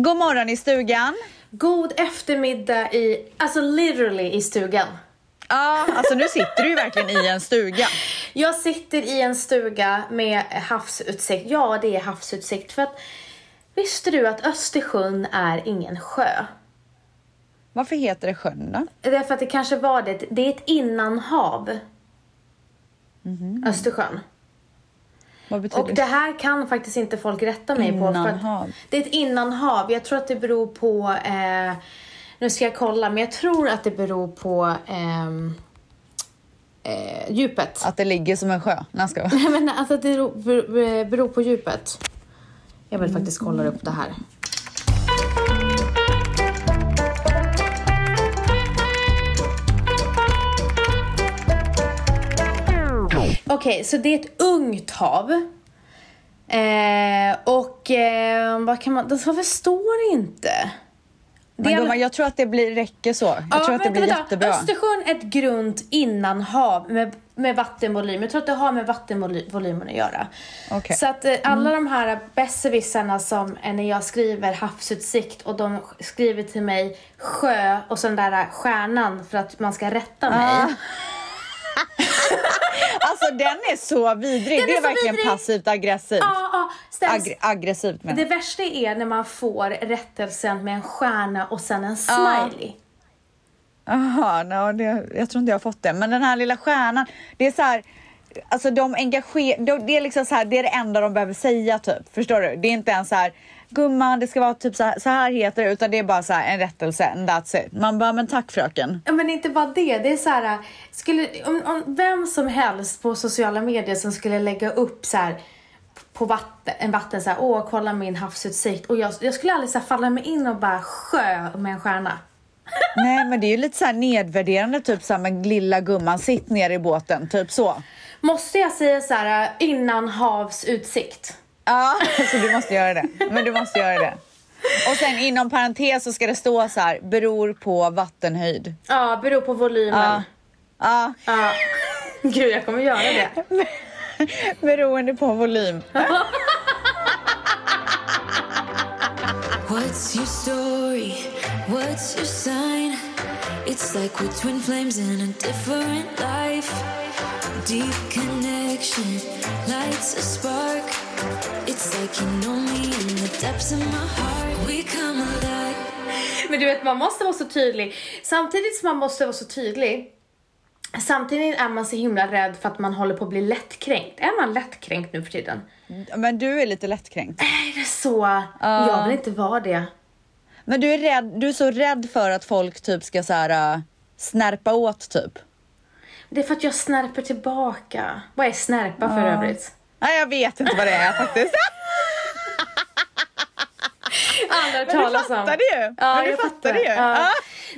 God morgon i stugan. God eftermiddag i, alltså literally i stugan. Ja, alltså nu sitter du ju verkligen i en stuga. Jag sitter i en stuga med havsutsikt. Ja, det är havsutsikt. För att visste du att Östersjön är ingen sjö? Varför heter det sjön då? Därför att det kanske var det. Det är ett innanhav. Östersjön. Vad betyder Och det här kan faktiskt inte folk rätta mig på. För Innanhav. att det är ett innanhav. Jag tror att det beror på, eh, nu ska jag kolla, men jag tror att det beror på ehm, eh, djupet. Att det ligger som en sjö? Nej, jag skojar. Nej men alltså det beror på djupet. Jag vill faktiskt kolla upp det här. Okej, så det är ett ungt hav. Eh, och eh, vad kan man, varför står det inte? Men är- gumman, jag tror att det blir, räcker så. Jag tror att det blir vänta. jättebra. Östersjön är ett grunt innanhav med, med vattenvolym. Jag tror att det har med vattenvolymen att göra. Okej. Så att eh, alla de här besserwissarna som eh, när jag skriver havsutsikt och de skriver till mig sjö och så den där stjärnan för att man ska rätta mig. Ah. Alltså den är så vidrig. Den det är är, verkligen vidrig. passivt aggressivt. Ja, ja, Aggr- aggressivt men. Det värsta är när man får rättelsen med en stjärna och sen en smiley. Jaha, no, det, jag tror inte jag har fått det. Men den här lilla stjärnan, det är så här, alltså de engagerar, de, det är liksom så här, det är det enda de behöver säga typ. Förstår du? Det är inte ens så här, gumman det ska vara typ så här, så här heter det, utan det är bara så en rättelse and that's it. Man bara, men tack fröken. Ja, men inte bara det. Det är så här, skulle, om, om vem som helst på sociala medier som skulle lägga upp så här på vatten, en vatten så här, åh kolla min havsutsikt. Och jag, jag skulle aldrig så här, falla mig in och bara sjö med en stjärna. Nej men det är ju lite så här nedvärderande typ så här med lilla gumman, sitt ner i båten, typ så. Måste jag säga så här innan havsutsikt? Ja, så du måste göra det. Men du måste göra det. Och sen inom parentes så ska det stå så här, beror på vattenhöjd. Ja, beror på volymen. Ja. Ja, Ja. Gud, jag kommer göra det. beroende på volym. What's your story? What's your sign? It's like we're twin flames in a different life. Deep connection lights a spark. It's like you know me in the depths of my heart. We come alive. Men du vet, man måste vara så tydlig. Samtidigt som man måste vara så tydlig, samtidigt är man så himla rädd för att man håller på att bli lättkränkt. Är man lättkränkt nu för tiden? Men du är lite lättkränkt. Är det så? Jag vill inte vara det. Men du är, rädd, du är så rädd för att folk typ ska så här uh, snärpa åt typ. Det är för att jag snärper tillbaka. Vad är snärpa för övrigt? Nej, jag vet inte vad det är faktiskt. Hört Men du talas om. fattade ju. Men du jag fattade ju. Ja. Ja.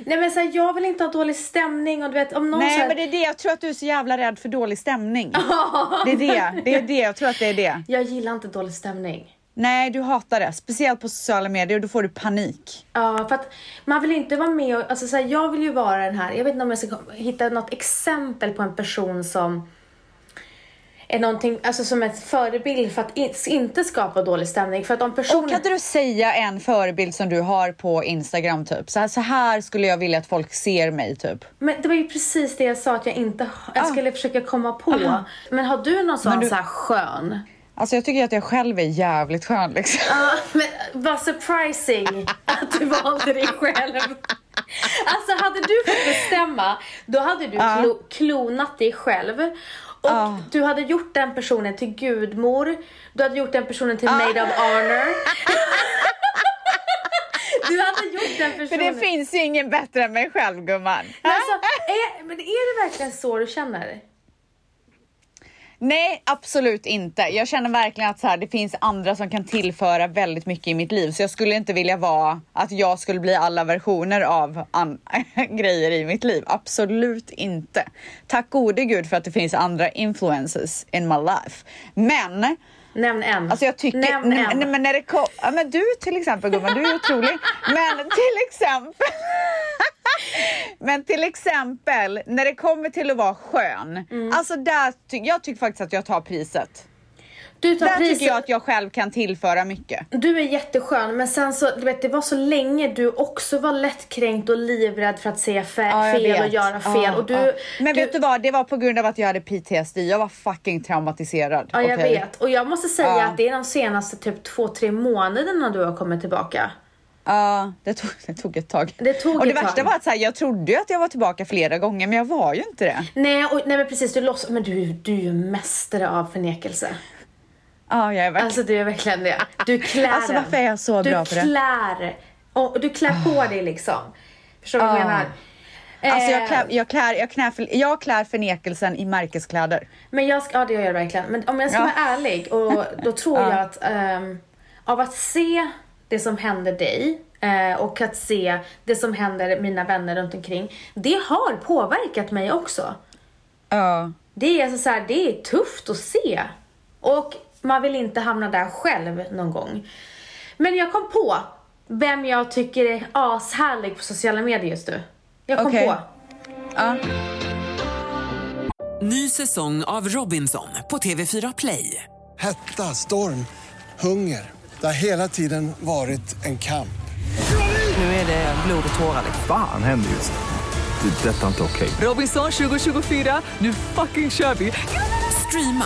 Nej men så här, jag vill inte ha dålig stämning och du vet om någon Nej, här, men det är det. Jag tror att du är så jävla rädd för dålig stämning. Det är det. Det är det. Jag tror att det är det. Jag gillar inte dålig stämning. Nej, du hatar det. Speciellt på sociala medier. Då får du panik. Ja, för att man vill inte vara med och, alltså så här, jag vill ju vara den här, jag vet inte om jag ska hitta något exempel på en person som är någonting, alltså som en förebild för att in, inte skapa dålig stämning. För att om Och personen... kan inte du säga en förebild som du har på Instagram typ? Så här, så här skulle jag vilja att folk ser mig typ. Men det var ju precis det jag sa att jag inte, jag skulle försöka komma på. Men har du någon sån du- så här skön? Alltså jag tycker att jag själv är jävligt skön liksom. Ja, men vad surprising att du valde dig själv. Alltså hade du fått bestämma, då hade du klo, klonat dig själv. Och Ja. du hade gjort den personen till gudmor, du hade gjort den personen till maid of honor. du hade gjort den För personen. det finns ju ingen bättre än mig själv gumman. Men, alltså, är, men är det verkligen så du känner? Nej, absolut inte. Jag känner verkligen att så här, det finns andra som kan tillföra väldigt mycket i mitt liv. Så jag skulle inte vilja vara att jag skulle bli alla versioner av an- grejer i mitt liv. Absolut inte. Tack gode gud för att det finns andra influences in my life. Men Nämn en. Alltså jag tycker, Nämn en. nej, men när det kom, ja, men du till exempel gumman, du är otrolig. Men till exempel, men till exempel när det kommer till att vara skön. Mm. Alltså där, jag tycker faktiskt att jag tar priset. Du tar Där priset. tycker jag att jag själv kan tillföra mycket. Du är jätteskön, men sen så, du vet, det var så länge du också var lättkränkt och livrädd för att säga fe- Ja, fel och vet. göra fel. Ja, och du, ja. Men du, vet du vad, det var på grund av att jag hade PTSD. Jag var fucking traumatiserad. Ja, jag okej? vet. Och jag måste säga att det är de senaste typ två, tre månaderna du har kommit tillbaka. Ja, det tog, det tog ett tag. Det tog och det ett tag. värsta var att så här, jag trodde att jag var tillbaka flera gånger, men jag var ju inte det. Nej, och, nej men precis, du låtsas, men du, du är ju mästare av förnekelse. Ja, jag är verkligen... Alltså du är verkligen det. Du klär Alltså, varför är jag så bra du på det? klär, och du klär på dig liksom. Förstår du vad jag Ah. menar? Alltså jag Eh, klär, jag, klär, jag, klär, för- jag klär förnekelsen i märkeskläder. Men jag ska, ja det gör jag verkligen. Men om jag ska Ja. vara ärlig, och då tror Ja. jag att ehm, av att se det som händer dig eh, och att se det som händer mina vänner runt omkring. Det har påverkat mig också. Ja. Det är, alltså så här, det är tufft att se. Och man vill inte hamna där själv någon gång. Men jag kom på vem jag tycker är ashärlig på sociala medier just nu. Jag kom Okej. på. ja. Ny säsong av Robinson på TV4 Play. Hetta, storm, hunger. Det har hela tiden varit en kamp. Nu är det blod och tårar. liksom. Fan händer just nu. Det. är Detta är inte okej. Robinson 2024, nu fucking kör vi! Streama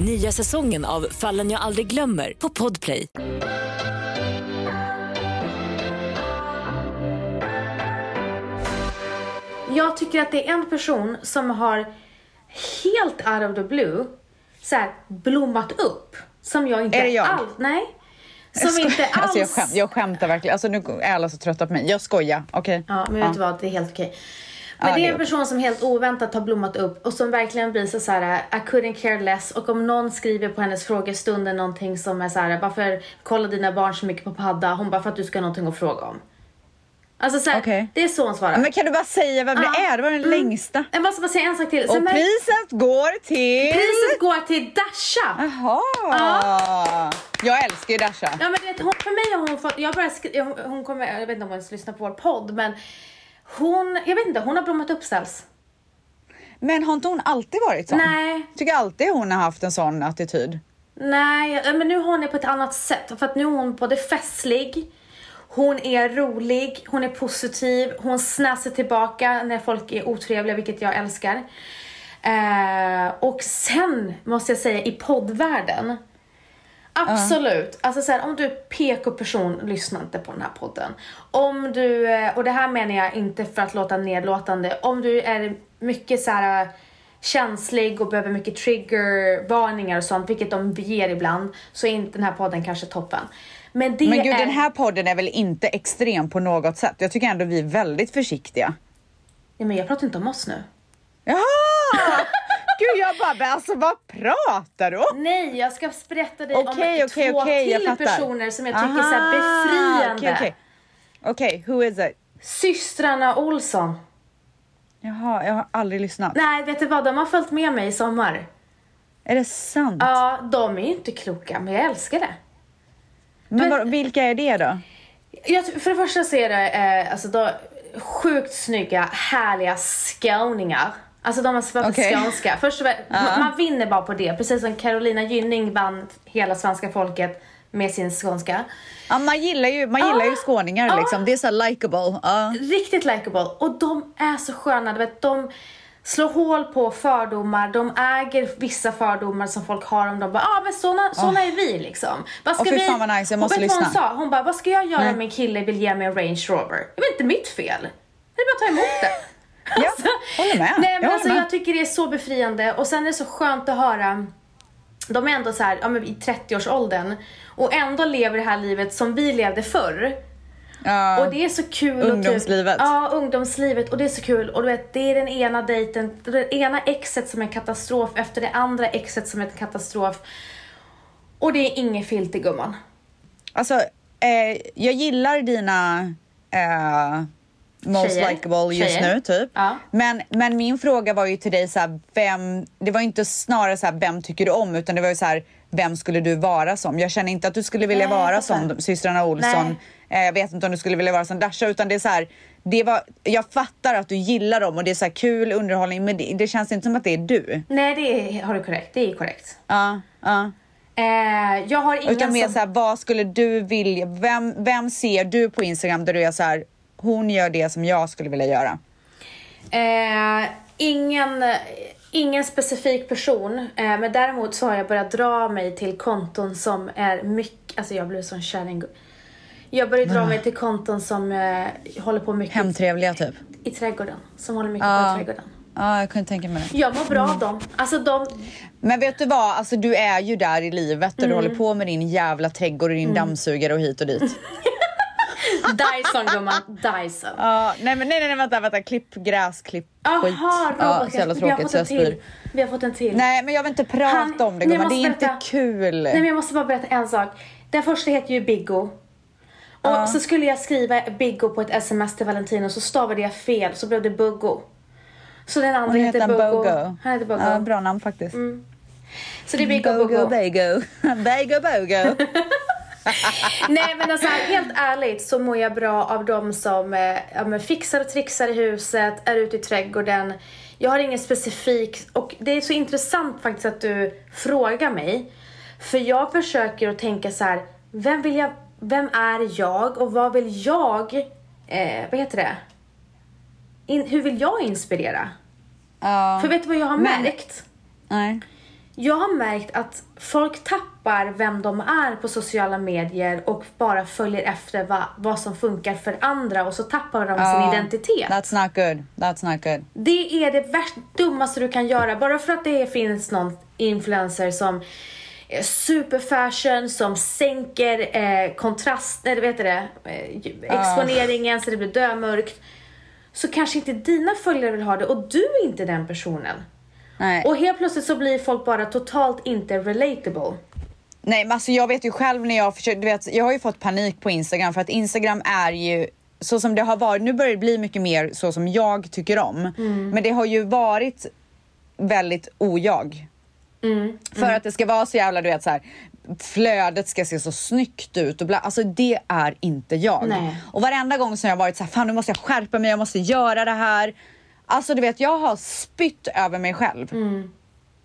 Nya säsongen av Fallen jag aldrig glömmer på Podplay. Jag tycker att det är en person som har helt out of the blue så här, blommat upp. Som jag inte Är det jag? alls... Nej. Som Jag inte alls... Alltså jag, skämt, jag skämtar verkligen. Alltså nu är alla så trötta på mig. Jag skojar, okej? Ja, men vet du vad? Det är helt okej. Men Ja, det är en person som helt oväntat har blommat upp och som verkligen blir så, så här: I couldn't care less. Och om någon skriver på hennes frågestund någonting som är så här, varför kollar dina barn så mycket på padda? Hon bara, för att du ska ha någonting att fråga om. Alltså så här, Okej. det är så hon svarar. Men kan du bara säga vem det Ja. är? Det var den Mm. längsta. Jag måste bara säga en sak till. Och Sen märk- priset går till... priset går till Dasha. Jaha! Jag älskar ju Dasha. Ja men vet, hon, för mig har hon fått, jag börjar hon, hon kommer, jag vet inte om hon ens lyssnar på vår podd men hon, jag vet inte, hon har blommat upp ställs. Men har inte hon alltid varit sån? Nej. Tycker alltid hon har haft en sån attityd. Nej, men nu har hon det på ett annat sätt. För att nu är hon både festlig, hon är rolig, hon är positiv, hon snäser tillbaka när folk är otrevliga, vilket jag älskar. Eh, och sen måste jag säga i poddvärlden, Absolut. Alltså så här, om du är PK-person, lyssna inte på den här podden. Om du, eh, och det här menar jag inte för att låta nedlåtande, om du är mycket så här eh, känslig och behöver mycket triggervarningar och sånt, vilket de ger ibland, så är inte den här podden kanske toppen. Men det Men gud, är... den här podden är väl inte extrem på något sätt? Jag tycker ändå vi är väldigt försiktiga. Nej, men jag pratar inte om oss nu. Jaha! Gud, jag bara, men alltså vad pratar du om? Nej, jag ska berätta dig om Okej, okej, två jag till personer som jag tycker är så här Aha, befriande. Okej, okej. Okej, who is it? Systrarna Olsson. Jaha, jag har aldrig lyssnat. Nej, vet du vad? De har följt med mig i sommar. Är det sant? Ja, de är ju inte kloka, men jag älskar det. Men vad, vilka är det då? Jag, för det första så är det eh, alltså då, sjukt snygga, härliga skåningar. Alltså de har pratat Okej. skånska. Först, och främst, man, vinner bara på det. Precis som Carolina Gynning vann hela svenska folket med sin skånska. Ja, man gillar ju, man gillar ju Ah, skåningar ah. liksom. Det är så likeable. Ja. Riktigt likeable. Och de är så sköna. Du vet, de slår hål på fördomar. De äger vissa fördomar som folk har om dem. Ja, ah, men såna, såna är vi liksom. Vad ska fy vi... fan vad nice, jag måste lyssna. Hon sa? Hon bara, vad ska jag göra Nej. om min kille vill ge mig en Range Rover? Det är inte mitt fel. Det är bara att ta emot det. Ja, håller med. Nej, Jag men håller alltså, med. jag tycker det är så befriande. Och sen är det så skönt att höra de är ändå så här, ja, men i 30-årsåldern och ändå lever det här livet som vi levde förr. Ja. Och det är så kul. och Ungdomslivet. Typ, ja, ungdomslivet. Och det är så kul. Och du vet, det är den ena dejten, det ena exet som är en katastrof efter det andra exet som är en katastrof. Och det är inget filter gumman. Alltså, eh, jag gillar dina eh, most Tjejer. likable just Tjejer. nu, typ. Ja. Men, men min fråga var ju till dig, så här, vem, det var inte snarare så här, vem tycker du om, utan det var ju så här, vem skulle du vara som? Jag känner inte att du skulle vilja Nej, vara som de- systrarna Olsson. Eh, jag vet inte om du skulle vilja vara som Dasha, utan det är så här, det var, jag fattar att du gillar dem och det är så kul underhållning, men det, det känns inte som att det är du. Nej, det är, har du korrekt. Det är korrekt. Ja, ja. Eh, jag har ingen Utan mer som... så här, vad skulle du vilja, vem, vem ser du på Instagram där du är så här, hon gör det som jag skulle vilja göra? Eh, ingen, ingen specifik person, eh, men däremot så har jag börjat dra mig till konton som är mycket, alltså jag blev sån kärring. Jag börjar dra mig till konton som eh, håller på mycket Hemtrevliga typ? i trädgården, som håller mycket Ja. på i trädgården. Ja, jag kunde tänka mig det. Jag mår bra av dem. Alltså de, Men vet du vad, alltså du är ju där i livet där Mm. du håller på med din jävla trädgård och din dammsugare och hit och dit. Dyson gumman, Dyson. Ja, nej men nej, nej, vänta, vänta, klipp gräs, klipp Jaha, skit. Ja, Robert, så vi har tråkigt så jag spyr. Vi har fått en till. Nej men jag vill inte prata Han- om det gumman, det är måste inte berätta. kul. Nej men jag måste bara berätta en sak. Den första heter ju Biggo. Och så skulle jag skriva Biggo på ett sms till Valentino så stavade jag fel så blev det Buggo. Så den andra heter heter Buggo. Bogo. Han heter Buggo. Ja, bra namn faktiskt. Så det är Biggo Bogo, Buggo. Bago. Bago, Bogo. Nej men alltså helt ärligt så mår jag bra av de som eh, ja, fixar och trixar i huset, är ute i trädgården. Jag har ingen specifik, och det är så intressant faktiskt att du frågar mig. För jag försöker att tänka så här, vem vill jag, vem är jag och vad vill jag, eh, vad heter det? In, hur vill jag inspirera? Ja, För vet du vad jag har Men- märkt? nej. Jag har märkt att folk tappar vem de är på sociala medier och bara följer efter vad, vad som funkar för andra och så tappar de Ja, sin identitet. That's not good. That's not good. Det är det värst dummaste du kan göra. Bara för att det finns någon influencer som är superfashion, som sänker eh, kontrast, eller vet du det, eh, exponeringen så det blir dömörkt. Så kanske inte dina följare vill ha det och du är inte den personen. Nej. Och helt plötsligt så blir folk bara totalt inte relatable. Nej men alltså jag vet ju själv när jag försöker, du vet, jag har ju fått panik på Instagram för att Instagram är ju så som det har varit, nu börjar det bli mycket mer så som jag tycker om. Men det har ju varit väldigt ojag. För att det ska vara så jävla, du vet så här. Flödet ska se så snyggt ut och bla, alltså det är inte jag. Nej. Och varenda gång som jag har varit så här, fan nu måste jag skärpa mig, jag måste göra det här. Alltså du vet, jag har spytt över mig själv.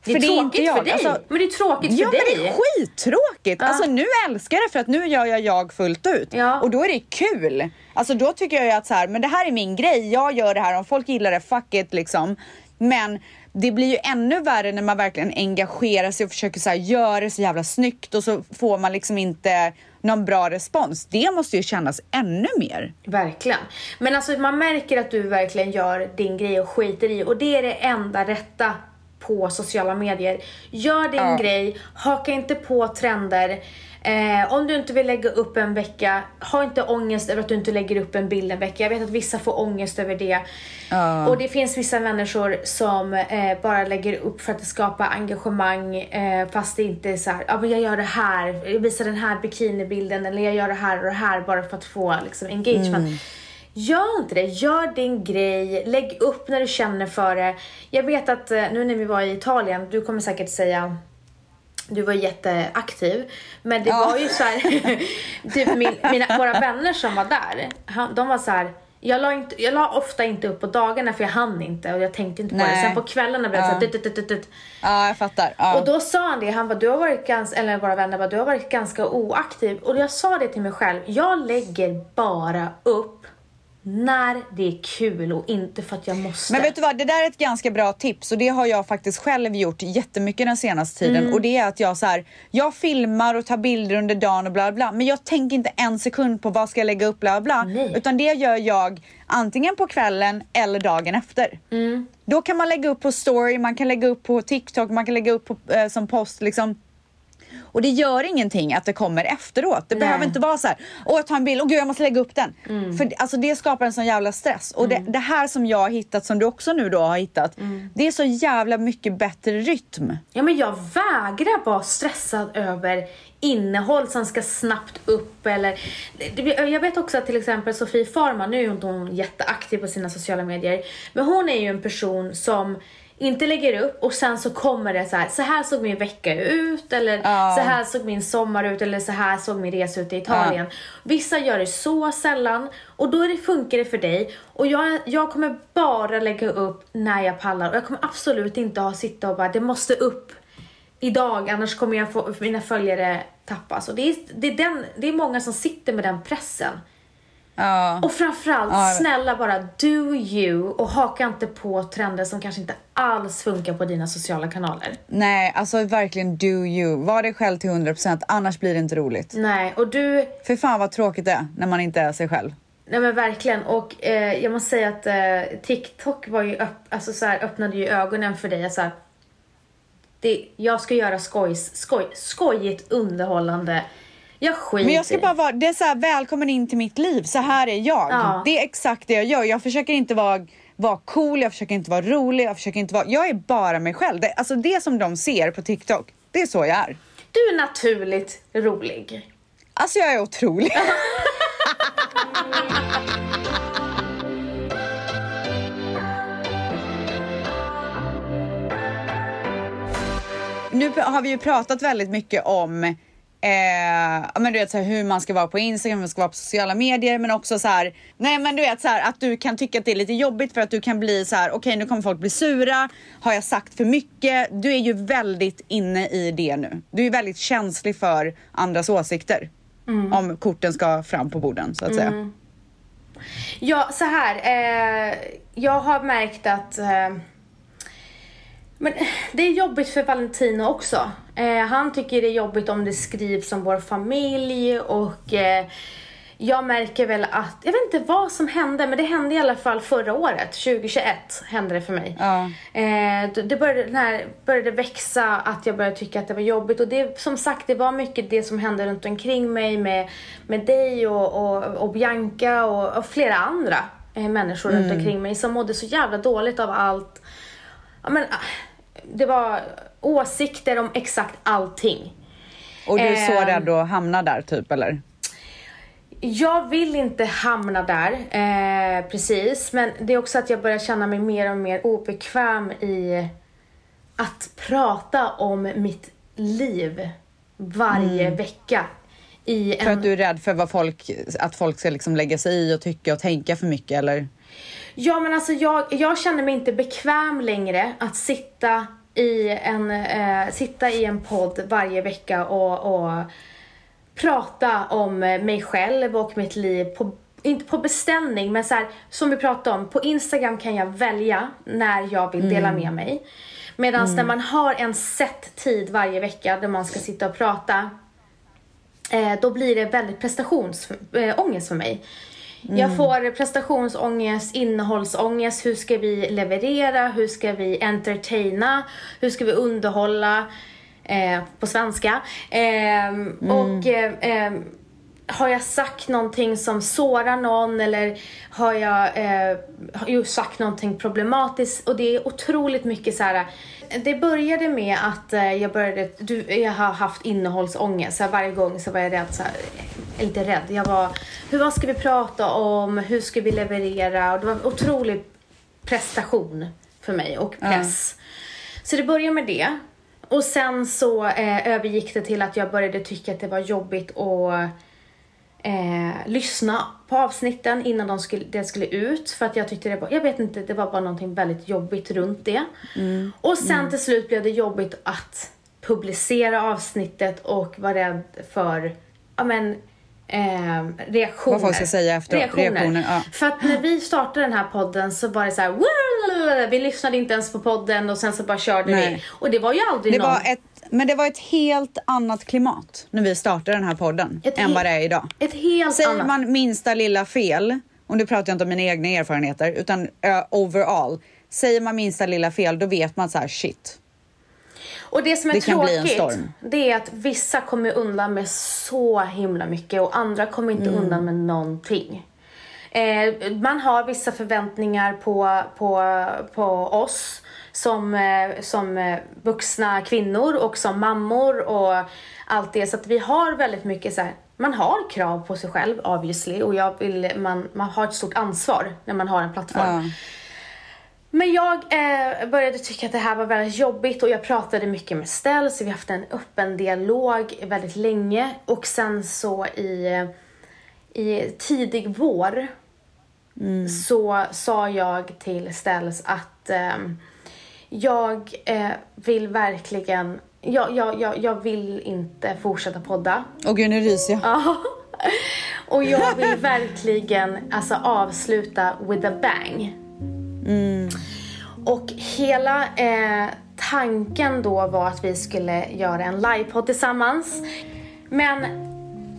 Det är För det är inte tråkigt för dig. Alltså- men det är tråkigt Ja för men dig. det är skittråkigt. Alltså nu älskar jag det för att nu gör jag jag fullt ut. Ja. Och då är det kul. Alltså då tycker jag ju att så här, men det här är min grej, jag gör det här, om folk gillar det, fuck it liksom. Men det blir ju ännu värre när man verkligen engagerar sig och försöker så här, göra det så jävla snyggt och så får man liksom inte någon bra respons. Det måste ju kännas ännu mer. Verkligen. Men alltså man märker att du verkligen gör din grej och skiter i och det är det enda rätta på sociala medier. Gör din Ja. grej, haka inte på trender. Eh, om du inte vill lägga upp en vecka, ha inte ångest över att du inte lägger upp en bild en vecka. Jag vet att vissa får ångest över det. Och det finns vissa människor som eh, bara lägger upp för att det skapar engagemang eh, fast det inte är så här, ja men jag gör det här, jag visar den här bikinibilden eller jag gör det här och det här bara för att få liksom engagement. Gör inte det, gör din grej, lägg upp när du känner för det. Jag vet att eh, nu när vi var i Italien, du kommer säkert säga du var jätteaktiv, men det Ja. var ju så här, typ min, mina, våra vänner som var där, de var så här. Jag la, inte, jag la ofta inte upp på dagarna för jag hann inte och jag tänkte inte på det. Nej. Sen på kvällarna blev det Ja. så här, dut, dut, dut, dut, dut. Ja jag fattar. Ja. Och då sa han det, han bara du har varit ganska, eller våra vänner bara du har varit ganska oaktiv. Och jag sa det till mig själv, jag lägger bara upp när det är kul och inte för att jag måste. Men vet du vad, det där är ett ganska bra tips och det har jag faktiskt själv gjort jättemycket den senaste tiden Mm. och det är att jag så här, jag filmar och tar bilder under dagen och bla bla men jag tänker inte en sekund på vad ska jag lägga upp bla bla Nej. utan det gör jag antingen på kvällen eller dagen efter. Mm. Då kan man lägga upp på story, man kan lägga upp på TikTok, man kan lägga upp på, eh, som post liksom. Och det gör ingenting att det kommer efteråt. Det Nej. behöver inte vara så här, åh jag tar en bild, åh gud jag måste lägga upp den. Mm. För alltså, det skapar en sån jävla stress. Och det, det här som jag har hittat, som du också nu då har hittat, Mm. det är så jävla mycket bättre rytm. Ja men jag vägrar vara stressad över innehåll som ska snabbt upp eller... Jag vet också att till exempel Sofie Farman, nu är inte hon jätteaktiv på sina sociala medier, men hon är ju en person som inte lägger upp och sen så kommer det så här, så här såg min vecka ut eller Ja. så här såg min sommar ut eller så här såg min resa ut i Italien. Vissa gör det så sällan och då är det, funkar det för dig och jag, jag kommer bara lägga upp när jag pallar och jag kommer absolut inte ha sitta och bara det måste upp idag annars kommer jag få mina följare tappas. Och det är, det, är den, det är många som sitter med den pressen. Ja. Och framförallt, Ja. snälla bara do you och haka inte på trender som kanske inte alls funkar på dina sociala kanaler. Nej, alltså verkligen do you. Var dig själv till 100% annars blir det inte roligt. Nej, och du, För fan vad tråkigt det är när man inte är sig själv. nej men verkligen. Och eh, jag måste säga att eh, TikTok var ju upp, alltså så här, öppnade ju ögonen för dig. Så här, det, jag ska göra skojs, skoj, skojigt underhållande. Jag skiter Men jag ska bara vara, det är så här, välkommen in till mitt liv, så här är jag. Ja. Det är exakt det jag gör. Jag försöker inte vara, vara cool, jag försöker inte vara rolig, jag försöker inte vara, jag är bara mig själv. Det, alltså det som de ser på TikTok, det är så jag är. Du är naturligt rolig. Alltså jag är otrolig. nu har vi ju pratat väldigt mycket om eh, men du vet, så här, hur man ska vara på Instagram, hur man ska vara på sociala medier, men också så här, nej men du vet så här, att du kan tycka att det är lite jobbigt för att du kan bli så här, okej nu kommer folk bli sura, har jag sagt för mycket? Du är ju väldigt inne i det nu. Du är väldigt känslig för andras åsikter. Om korten ska fram på borden så att säga. Ja, så här. Eh, jag har märkt att eh, men det är jobbigt för Valentino också. Eh, han tycker det är jobbigt om det skrivs om vår familj och eh, jag märker väl att, jag vet inte vad som hände, men det hände i alla fall förra året, 2021 hände det för mig. Ja. Eh, det- började, den här, började växa att jag började tycka att det var jobbigt och det som sagt det var mycket det som hände runt omkring mig med, med dig och, och, och Bianca och, och flera andra eh, människor runt omkring mig som mådde så jävla dåligt av allt. Ja, men, ah, det var åsikter om exakt allting. Och du är så Ehm. rädd att hamna där typ eller? Jag vill inte hamna där, eh, precis. Men det är också att jag börjar känna mig mer och mer obekväm i att prata om mitt liv varje vecka. I För en... att du är rädd för vad folk, att folk ska liksom lägga sig i och tycka och tänka för mycket eller? Ja men alltså jag, jag känner mig inte bekväm längre att sitta i en, eh, sitta i en podd varje vecka och, och prata om mig själv och mitt liv på inte på beställning, men så här, som vi pratade om, på Instagram kan jag välja när jag vill dela med mig. Medan när man har en set tid varje vecka där man ska sitta och prata, eh, då blir det väldigt prestationsångest för mig. Jag får prestationsångest, innehållsångest, hur ska vi leverera, hur ska vi entertaina, hur ska vi underhålla? Eh, på svenska. Ehm, Och eh, ehm, har jag sagt någonting som sårar någon eller har jag eh, sagt någonting problematiskt och det är otroligt mycket så här. Det började med att eh, jag började, du, jag har haft innehållsångest så här, varje gång så var jag rädd så här, eller inte rädd, jag var, hur, vad ska vi prata om, hur ska vi leverera och det var en otrolig prestation för mig och press. Så det började med det. Och sen så eh, övergick det till att jag började tycka att det var jobbigt att eh, lyssna på avsnitten innan de skulle, det skulle ut. För att jag tyckte det var, jag vet inte, det var bara någonting väldigt jobbigt runt det. Och sen till slut blev det jobbigt att publicera avsnittet och vara rädd för, ja men, eh, reaktioner. Vad folk ska säga efteråt, reaktioner, ja. För att när vi startade den här podden så var det så här, vi lyssnade inte ens på podden och sen så bara körde Nej. vi. Och det var ju aldrig Det någon... var ett, men det var ett helt annat klimat när vi startade den här podden Ett än vad det är idag. Ett helt Säger annat. man minsta lilla fel, och nu pratar jag inte om mina egna erfarenheter, utan uh, overall. Säger man minsta lilla fel, då vet man så här shit. Och det som är Det tråkigt, det är att vissa kommer undan med så himla mycket och andra kommer inte Mm. undan med någonting. Eh, man har vissa förväntningar på, på, på oss som, eh, som eh, vuxna kvinnor och som mammor och allt det. Så att vi har väldigt mycket så här, man har krav på sig själv obviously och jag vill, man, man har ett stort ansvar när man har en plattform. Ja. Men jag eh, började tycka att det här var väldigt jobbigt och jag pratade mycket med Stell så vi har haft en öppen dialog väldigt länge och sen så i, eh, i tidig vår så sa jag till Stells att ehm, jag eh, vill verkligen, jag, jag, jag, jag vill inte fortsätta podda. Och gud, nu ryser jag. Ja. Och jag vill verkligen alltså, avsluta with a bang. Och hela eh, tanken då var att vi skulle göra en livepodd tillsammans. Men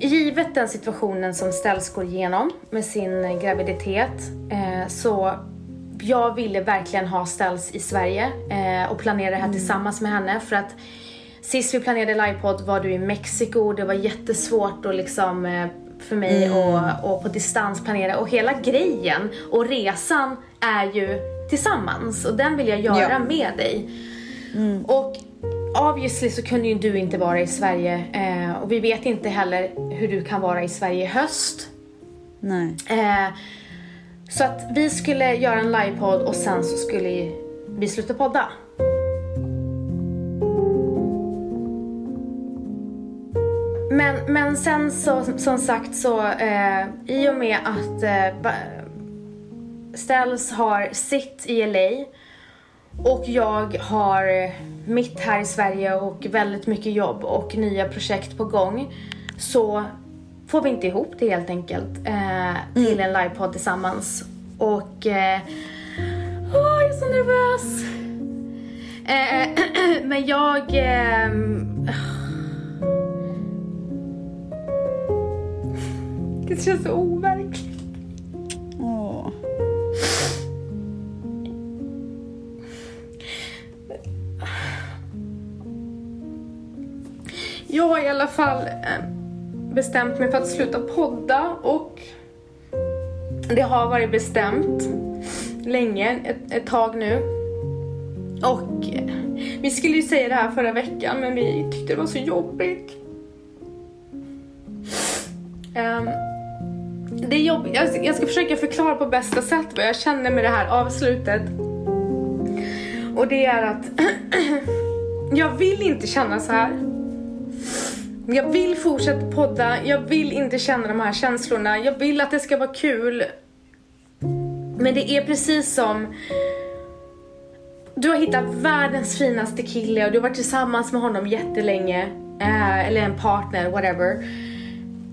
givet den situationen som Ställs går igenom med sin graviditet eh, så jag ville verkligen ha Ställs i Sverige eh, och planera det här tillsammans med henne för att Sist vi planerade livepodd var du i Mexiko, det var jättesvårt att liksom eh, för mig och, och på distans planera och hela grejen och resan är ju tillsammans och den vill jag göra Ja. med dig. Och obviously så kunde ju du inte vara i Sverige eh, och vi vet inte heller hur du kan vara i Sverige i höst. Nej. Eh, så att vi skulle göra en livepodd och sen så skulle vi sluta podda. Men, men sen så, som sagt så, eh, i och med att eh, Ställs har sitt i LA och jag har mitt här i Sverige och väldigt mycket jobb och nya projekt på gång så får vi inte ihop det helt enkelt eh, till en livepodd tillsammans. Och eh, åh, jag är så nervös! Eh, men jag... ehm, det känns så overkligt. Åh. Jag har i alla fall eh, bestämt mig för att sluta podda och det har varit bestämt länge, ett, ett tag nu. Och eh, vi skulle ju säga det här förra veckan men vi tyckte det var så jobbigt. Um, det är jobbigt. Jag, jag ska försöka förklara på bästa sätt vad jag känner med det här avslutet. Och det är att jag vill inte känna så här. Jag vill fortsätta podda, jag vill inte känna de här känslorna, jag vill att det ska vara kul. Men det är precis som du har hittat världens finaste kille och du har varit tillsammans med honom jättelänge. Eh, eller en partner, whatever.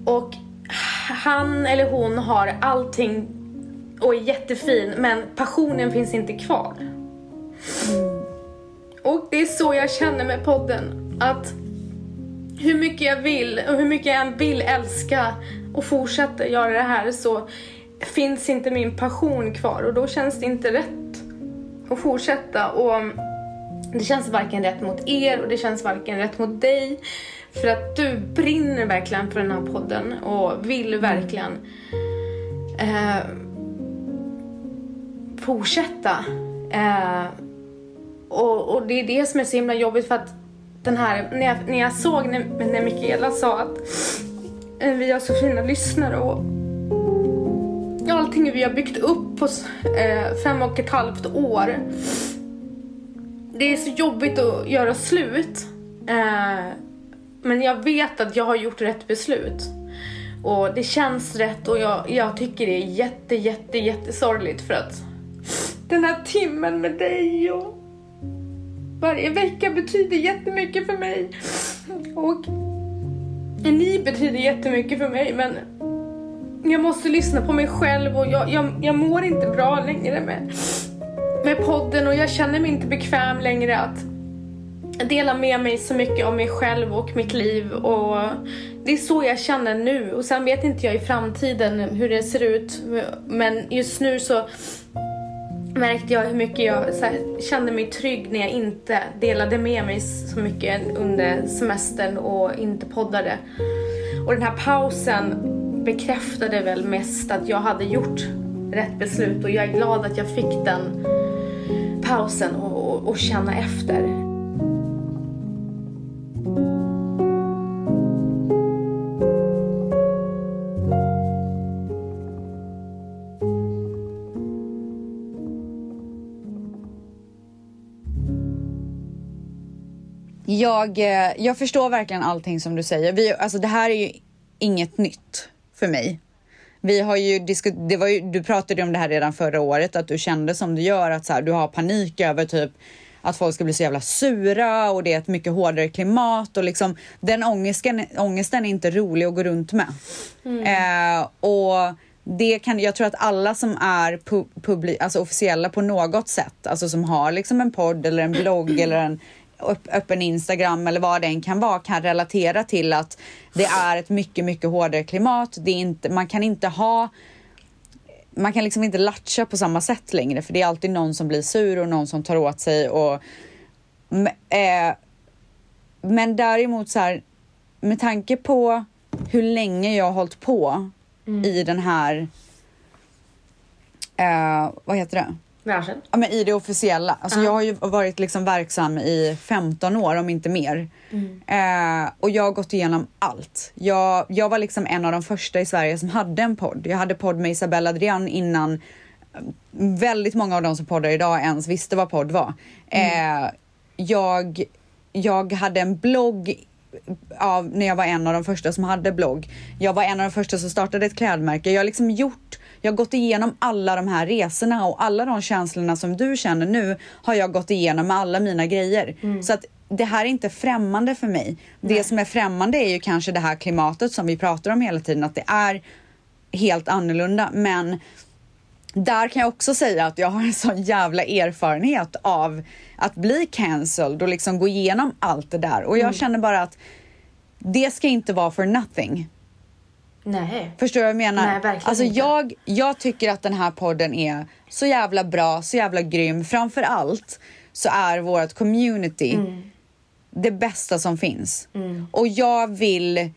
Och han eller hon har allting och är jättefin men passionen finns inte kvar. Och det är så jag känner med podden. Att hur mycket jag vill och hur mycket jag än vill älska och fortsätta göra det här så finns inte min passion kvar och då känns det inte rätt att fortsätta. Och det känns varken rätt mot er och det känns varken rätt mot dig. För att du brinner verkligen för den här podden och vill verkligen eh, fortsätta. Eh, och, och det är det som är så himla jobbigt för att den här, när jag, när jag såg när, när Mikaela sa att eh, vi har så fina lyssnare och allting vi har byggt upp på eh, fem och ett halvt år. Det är så jobbigt att göra slut. Eh, men jag vet att jag har gjort rätt beslut. Och det känns rätt och jag, jag tycker det är jätte, jätte, jättesorgligt för att den här timmen med dig och varje vecka betyder jättemycket för mig. Och ni betyder jättemycket för mig men jag måste lyssna på mig själv och jag, jag, jag mår inte bra längre med, med podden och jag känner mig inte bekväm längre att dela med mig så mycket om mig själv och mitt liv och det är så jag känner nu och sen vet inte jag i framtiden hur det ser ut men just nu så märkte jag hur mycket jag så här, kände mig trygg när jag inte delade med mig så mycket under semestern och inte poddade. Och den här pausen bekräftade väl mest att jag hade gjort rätt beslut och jag är glad att jag fick den pausen och, och, och känna efter. Jag, eh, jag förstår verkligen allting som du säger. Vi, alltså det här är ju inget nytt för mig. Vi har ju diskuterat, det var ju, du pratade om det här redan förra året, att du kände som du gör, att så här, du har panik över typ att folk ska bli så jävla sura och det är ett mycket hårdare klimat och liksom den ångesten, ångesten är inte rolig att gå runt med. Mm. Eh, och det kan, jag tror att alla som är pu publi, alltså officiella på något sätt, alltså som har liksom en podd eller en blogg eller en öppen Instagram eller vad det än kan vara kan relatera till att det är ett mycket, mycket hårdare klimat. Det är inte, man kan inte ha man kan liksom inte latcha på samma sätt längre för det är alltid någon som blir sur och någon som tar åt sig och eh, men däremot så här med tanke på hur länge jag har hållit på mm. i den här eh, vad heter det? Branschen? Ja, men i det officiella. Alltså, uh. Jag har ju varit liksom verksam i 15 år, om inte mer. Mm. Eh, och jag har gått igenom allt. Jag, jag var liksom en av de första i Sverige som hade en podd. Jag hade podd med Isabella Adrian innan väldigt många av de som poddar idag ens visste vad podd var. Mm. Eh, jag, jag hade en blogg av, när jag var en av de första som hade blogg. Jag var en av de första som startade ett klädmärke. Jag har liksom gjort jag har gått igenom alla de här resorna och alla de känslorna som du känner nu har jag gått igenom med alla mina grejer. Mm. Så att det här är inte främmande för mig. Nej. Det som är främmande är ju kanske det här klimatet som vi pratar om hela tiden, att det är helt annorlunda. Men där kan jag också säga att jag har en sån jävla erfarenhet av att bli cancelled och liksom gå igenom allt det där. Och jag mm. känner bara att det ska inte vara for nothing. Nej. Förstår du vad jag menar? Nej, verkligen alltså inte. jag, jag tycker att den här podden är så jävla bra, så jävla grym. Framför allt så är vårt community mm. det bästa som finns. Mm. Och jag vill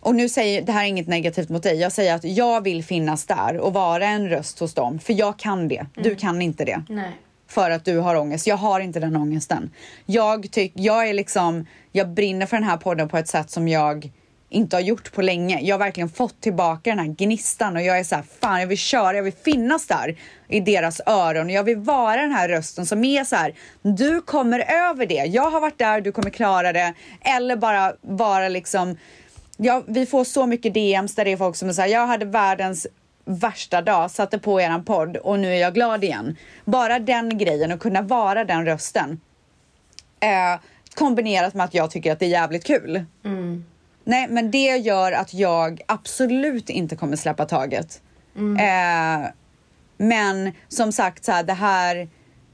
och nu säger det här är inget negativt mot dig. Jag säger att jag vill finnas där och vara en röst hos dem, för jag kan det. Mm. Du kan inte det. Nej. För att du har ångest. Jag har inte den ångesten. Jag tyck, jag är liksom, jag brinner för den här podden på ett sätt som jag inte har gjort på länge. Jag har verkligen fått tillbaka den här gnistan och jag är så här, fan jag vill köra, jag vill finnas där i deras öron. och Jag vill vara den här rösten som är så här, du kommer över det. Jag har varit där, du kommer klara det. Eller bara vara liksom, ja, vi får så mycket DMs där det är folk som är såhär, jag hade världens värsta dag, satte på eran podd och nu är jag glad igen. Bara den grejen och kunna vara den rösten. Eh, kombinerat med att jag tycker att det är jävligt kul. Mm. Nej, men det gör att jag absolut inte kommer släppa taget. Mm. Eh, men som sagt, så här, det här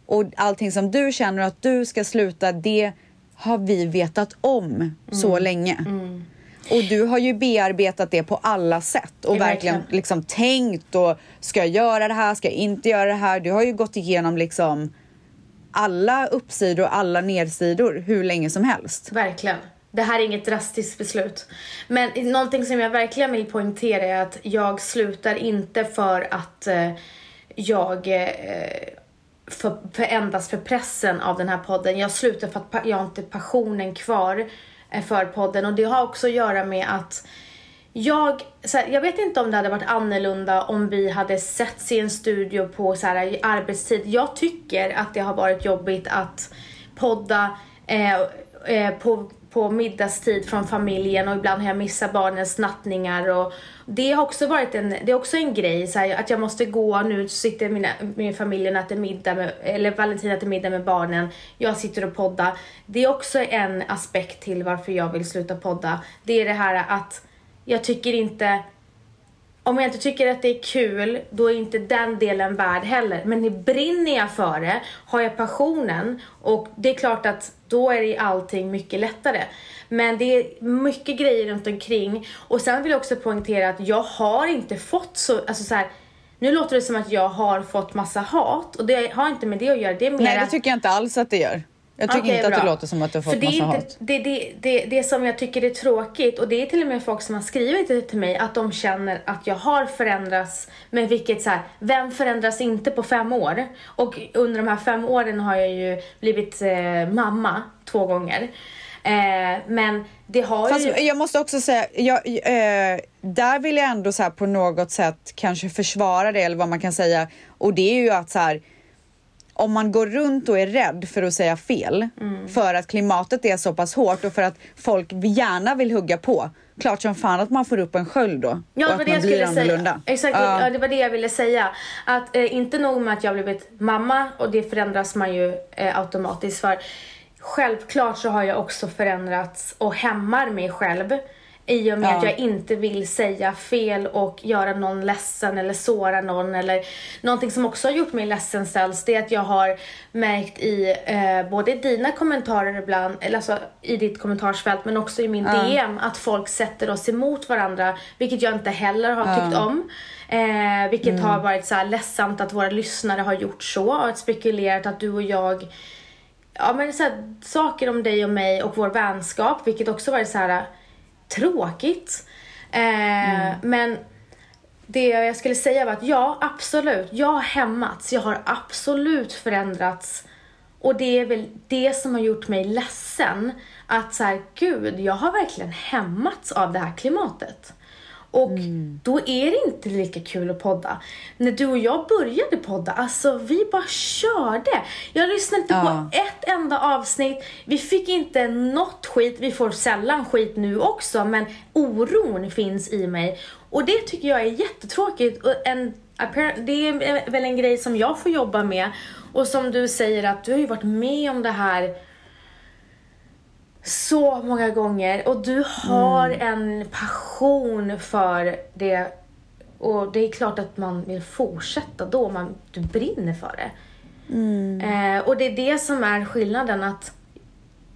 och allting som du känner att du ska sluta, det har vi vetat om mm. så länge. Mm. Och du har ju bearbetat det på alla sätt och verkligen liksom tänkt och ska jag göra det här, ska jag inte göra det här? Du har ju gått igenom liksom alla uppsidor och alla nedsidor hur länge som helst. Verkligen. Det här är inget drastiskt beslut. Men någonting som jag verkligen vill poängtera är att jag slutar inte för att eh, jag eh, för, för endast för pressen av den här podden. Jag slutar för att jag har inte passionen kvar eh, för podden och det har också att göra med att jag, så här, jag vet inte om det hade varit annorlunda om vi hade setts i en studio på så här, arbetstid. Jag tycker att det har varit jobbigt att podda eh, eh, på på middagstid från familjen och ibland har jag missat barnens nattningar och det har också varit en, det är också en grej så här, att jag måste gå, nu sitter mina, min familj och äter middag med, eller Valentin äter middag med barnen, jag sitter och poddar. Det är också en aspekt till varför jag vill sluta podda. Det är det här att jag tycker inte om jag inte tycker att det är kul, då är inte den delen värd heller. Men brinner jag för det, har jag passionen och det är klart att då är det allting mycket lättare. Men det är mycket grejer runt omkring och sen vill jag också poängtera att jag har inte fått så, alltså så här, nu låter det som att jag har fått massa hat och det har inte med det att göra. Det är mer Nej, det tycker jag inte alls att det gör. Jag tycker Okej, inte att bra. det låter som att du har fått För det massa inte, hat. Det, det, det, det som jag tycker är tråkigt och det är till och med folk som har skrivit det till mig att de känner att jag har förändrats. Men vilket så här, vem förändras inte på fem år? Och under de här fem åren har jag ju blivit eh, mamma två gånger. Eh, men det har Fast ju... jag måste också säga, jag, eh, där vill jag ändå så på något sätt kanske försvara det eller vad man kan säga. Och det är ju att så här, om man går runt och är rädd för att säga fel Mm. för att klimatet är så pass hårt och för att folk gärna vill hugga på. Klart som fan att man får upp en sköld då. Ja, det var det jag skulle annorlunda. säga. Exakt, Ja. ja, det var det jag ville säga. Att eh, inte nog med att jag blivit mamma och det förändras man ju eh, automatiskt för. Självklart så har jag också förändrats och hämmar mig själv i och med Ja. att jag inte vill säga fel och göra någon ledsen eller såra någon eller någonting som också har gjort mig ledsen ställs det är att jag har märkt i eh, både dina kommentarer ibland, eller alltså i ditt kommentarsfält men också i min DM att folk sätter oss emot varandra vilket jag inte heller har tyckt om. Eh, vilket har varit så här ledsamt att våra lyssnare har gjort så och spekulerat att du och jag ja men så här, saker om dig och mig och vår vänskap, vilket också varit så här tråkigt. Eh, Men det jag skulle säga var att ja, absolut, jag har hämmats, jag har absolut förändrats och det är väl det som har gjort mig ledsen. Att så här, gud, jag har verkligen hämmats av det här klimatet. Och då är det inte lika kul att podda. När du och jag började podda, alltså vi bara körde. Jag lyssnade inte Ja. på ett enda avsnitt. Vi fick inte något skit. Vi får sällan skit nu också, men oron finns i mig. Och det tycker jag är jättetråkigt. Och en, det är väl en grej som jag får jobba med. Och som du säger att du har ju varit med om det här så många gånger och du har en passion för det och det är klart att man vill fortsätta då, man, du brinner för det. Eh, och det är det som är skillnaden att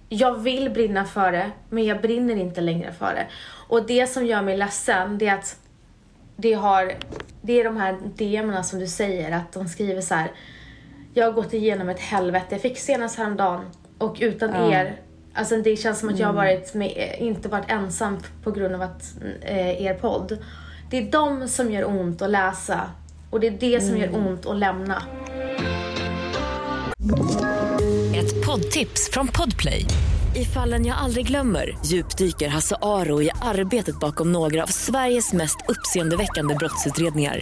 jag vill brinna för det, men jag brinner inte längre för det. Och det som gör mig ledsen, det är att det, har, det är de här DMerna som du säger, att de skriver så här. Jag har gått igenom ett helvete. Jag fick senast häromdagen och utan Ja. er, alltså det känns som att jag har varit med, inte varit ensam på grund av att eh, er podd. Det är de som gör ont att läsa och det är det som gör ont att lämna. Ett poddtips från Podplay. I fallen jag aldrig glömmer djupdyker Hasse Aro i arbetet bakom några av Sveriges mest uppseendeväckande brottsutredningar.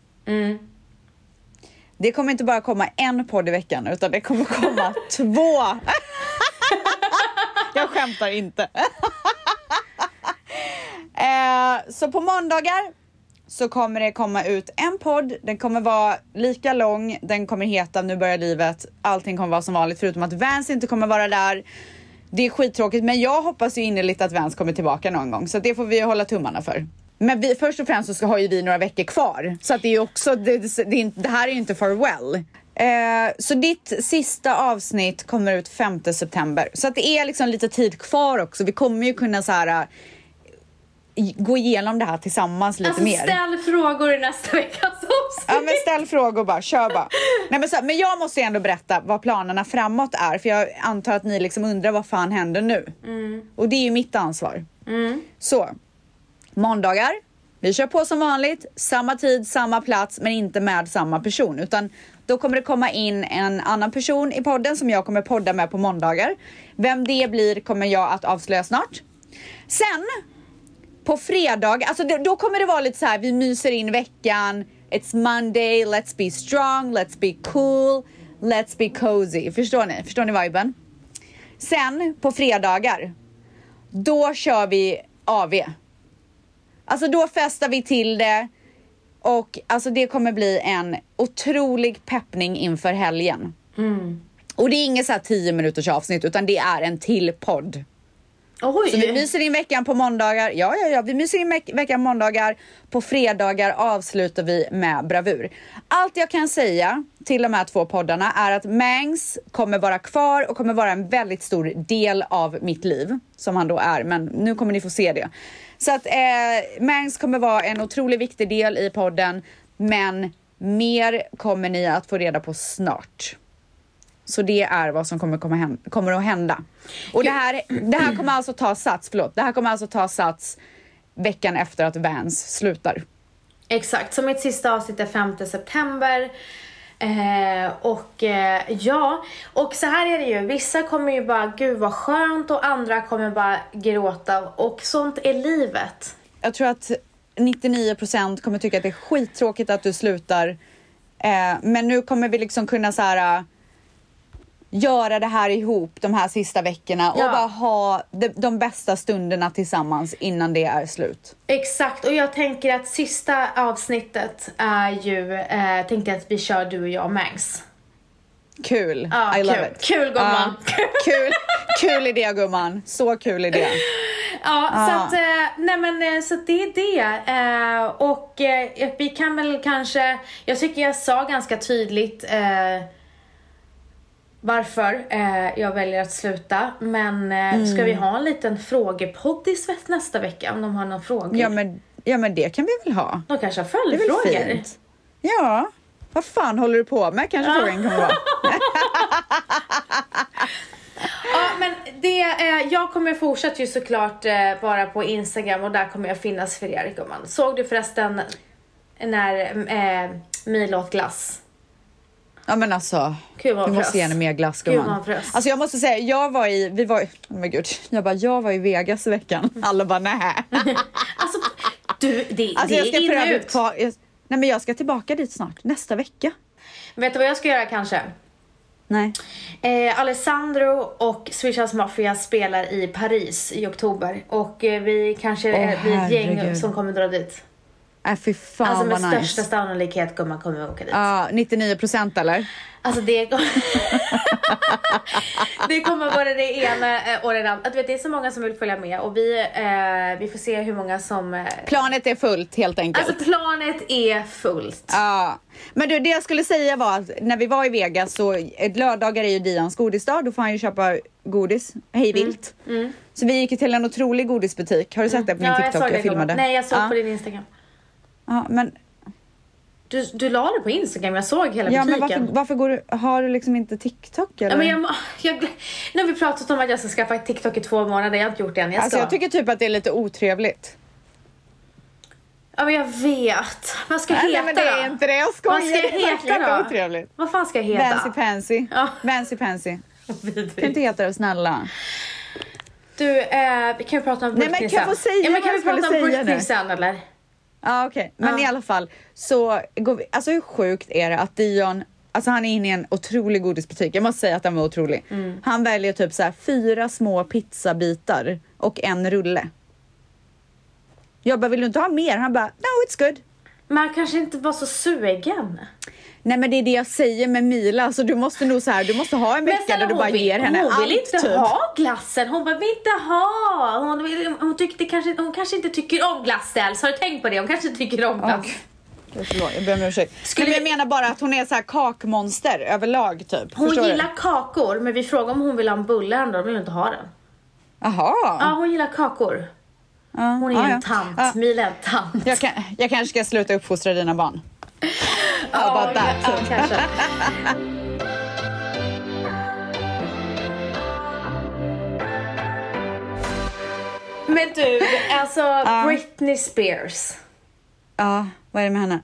Det kommer inte bara komma en podd i veckan utan det kommer komma två. Jag skämtar inte. eh, så på måndagar så kommer det komma ut en podd. Den kommer vara lika lång. Den kommer heta Nu börjar livet. Allting kommer vara som vanligt förutom att Vans inte kommer vara där. Det är skittråkigt men jag hoppas ju innerligt att Vans kommer tillbaka någon gång så det får vi hålla tummarna för. Men vi, först och främst så ska, har ju vi några veckor kvar så att det är ju också, det, det, det, här är ju inte farewell. Eh, så ditt sista avsnitt kommer ut 5 september så att det är liksom lite tid kvar också. Vi kommer ju kunna så här i- gå igenom det här tillsammans lite Alltså mer. ställ frågor i nästa veckas avsnitt. Ja men ställ frågor bara, kör bara. Nej, men, så, men jag måste ändå berätta vad planerna framåt är för jag antar att ni liksom undrar vad fan händer nu? Och det är ju mitt ansvar. Så, måndagar, vi kör på som vanligt, samma tid, samma plats men inte med samma person utan då kommer det komma in en annan person i podden som jag kommer podda med på måndagar. Vem det blir kommer jag att avslöja snart. Sen på fredag, alltså då, då kommer det vara lite så här, vi myser in veckan, it's Monday, let's be strong, let's be cool, let's be cozy. Förstår ni? Förstår ni viben? Sen på fredagar, då kör vi AV. Alltså då festar vi till det. Och alltså det kommer bli en otrolig peppning inför helgen. Och det är inget så här 10 minuters avsnitt utan det är en till podd. Oj! Så vi myser in veckan på måndagar. Ja, ja, ja, vi myser in veck- veckan måndagar. På fredagar avslutar vi med bravur. Allt jag kan säga till de här två poddarna är att Mangs kommer vara kvar och kommer vara en väldigt stor del av mitt liv, som han då är. Men nu kommer ni få se det. Så att eh, Mangs kommer vara en otroligt viktig del i podden, men mer kommer ni att få reda på snart. Så det är vad som kommer, komma kommer att hända. Och det här, det här kommer alltså ta sats, förlåt, det här kommer alltså ta sats veckan efter att Vans slutar. Exakt, så mitt sista avsnitt är 5 september. Eh, och eh, ja, och så här är det ju. Vissa kommer ju bara, gud vad skönt och andra kommer bara gråta och sånt är livet. Jag tror att 99% kommer tycka att det är skittråkigt att du slutar. Eh, men nu kommer vi liksom kunna så här göra det här ihop de här sista veckorna och Ja. bara ha de, de bästa stunderna tillsammans innan det är slut. Exakt, och jag tänker att sista avsnittet är ju, eh, tänkte jag att vi kör du och jag Mangs. Kul. Ja, I love kul. it. Kul, gumman. Ja, kul. kul idé gumman. Så kul idé. Ja, så Ja. att, eh, nej men eh, så att det är det. Eh, och eh, vi kan väl kanske, jag tycker jag sa ganska tydligt eh, varför eh, jag väljer att sluta. Men eh, ska vi ha en liten frågepodd i svett nästa vecka om de har några frågor? Ja men, ja men det kan vi väl ha. De kanske har Det är väl följdfrågor? fint. Ja. Vad fan håller du på med kanske frågan kommer vara. Ja, men det, eh, jag kommer fortsätta ju såklart eh, bara på Instagram och där kommer jag finnas för er gumman. Såg du förresten när eh, åt glass? Ja men alltså. Gud hon måste ge henne mer glass gumman. Alltså jag måste säga, jag var i, vi var, oh men gud, jag bara, jag var i Vegas i veckan. Alla bara nej. Alltså, du, det, Alltså det jag ska är in ut. kvar, jag, nej men jag ska tillbaka dit snart, nästa vecka. Vet du vad jag ska göra kanske? Nej. Eh, Alessandro och Swedish House Mafia spelar i Paris i oktober och eh, vi kanske eh, blir ett gäng som kommer dra dit. Äh, fy fan alltså med vad största nice. sannolikhet kommer vi åka dit. Ja, 99 procent eller? Alltså det Det kommer vara det ena eh, och det andra. Du vet, det är så många som vill följa med och vi, eh, vi får se hur många som... Eh, Planet är fullt helt enkelt. alltså planet är fullt. Ja, men du, det jag skulle säga var att när vi var i Vegas så eh, lördagar är ju Dians godisdag. Då får han ju köpa godis hej vilt. Så vi gick till en otrolig godisbutik. Har du sett det på min Ja, TikTok? jag såg det. filmade. Nej, jag såg ja. på din Instagram. Ja, men, Du, du la det på Instagram, jag såg hela ja, men butiken. varför, varför går du, har du liksom inte TikTok eller? Ja, men jag, jag, nu har vi pratat om att jag ska skaffa TikTok i två månader, jag har inte gjort det än. Jag alltså ska. jag tycker typ att det är lite otrevligt. Ja men jag vet. Vad ska jag Nej, heta nej men det är då? inte det, jag skojar. Vad ska jag heta då? otrevligt. Vad fan ska jag heta? Vancy Pansy. Ja. Vancy Pansy. Kan inte heta det snälla. Du, eh, vi kan ju prata om Nej, Britney men kan jag sen. få säga ja, men kan vi prata om Britney sen eller? Ja okej, men Ja. i alla fall så går vi, alltså hur sjukt är det att Dion, alltså han är inne i en otrolig godisbutik, jag måste säga att den var otrolig. Mm. Han väljer typ så här fyra små pizzabitar och en rulle. Jag bara, vill du inte ha mer? Han bara, no it's good. Men han kanske inte var så sugen. Nej men det är det jag säger med Mila, alltså du måste nog så här, du måste ha en vecka där du hon bara vill- ger henne Hon allt vill inte typ. ha glassen. Hon bara, vill inte ha. Hon, vill, hon, tyckte kanske, hon kanske inte tycker om glass Dels. Har du tänkt på det? Hon kanske inte tycker om glass. Okej. Jag förlåt, jag ber om ursäkt. Skulle Men jag vi- menar bara att hon är så här kakmonster överlag typ. Hon Förstår gillar kakor, men vi frågade om hon vill ha en bulle ändå. Hon vill inte ha den. du? Jaha. Ja, hon gillar kakor. Hon är ja, en ja. tant. Ja. Mila är en tant. Jag, kan, jag kanske ska sluta uppfostra dina barn. How about ja, that? ja, kanske. Men du, alltså Britney Spears. Ja, vad är det med henne?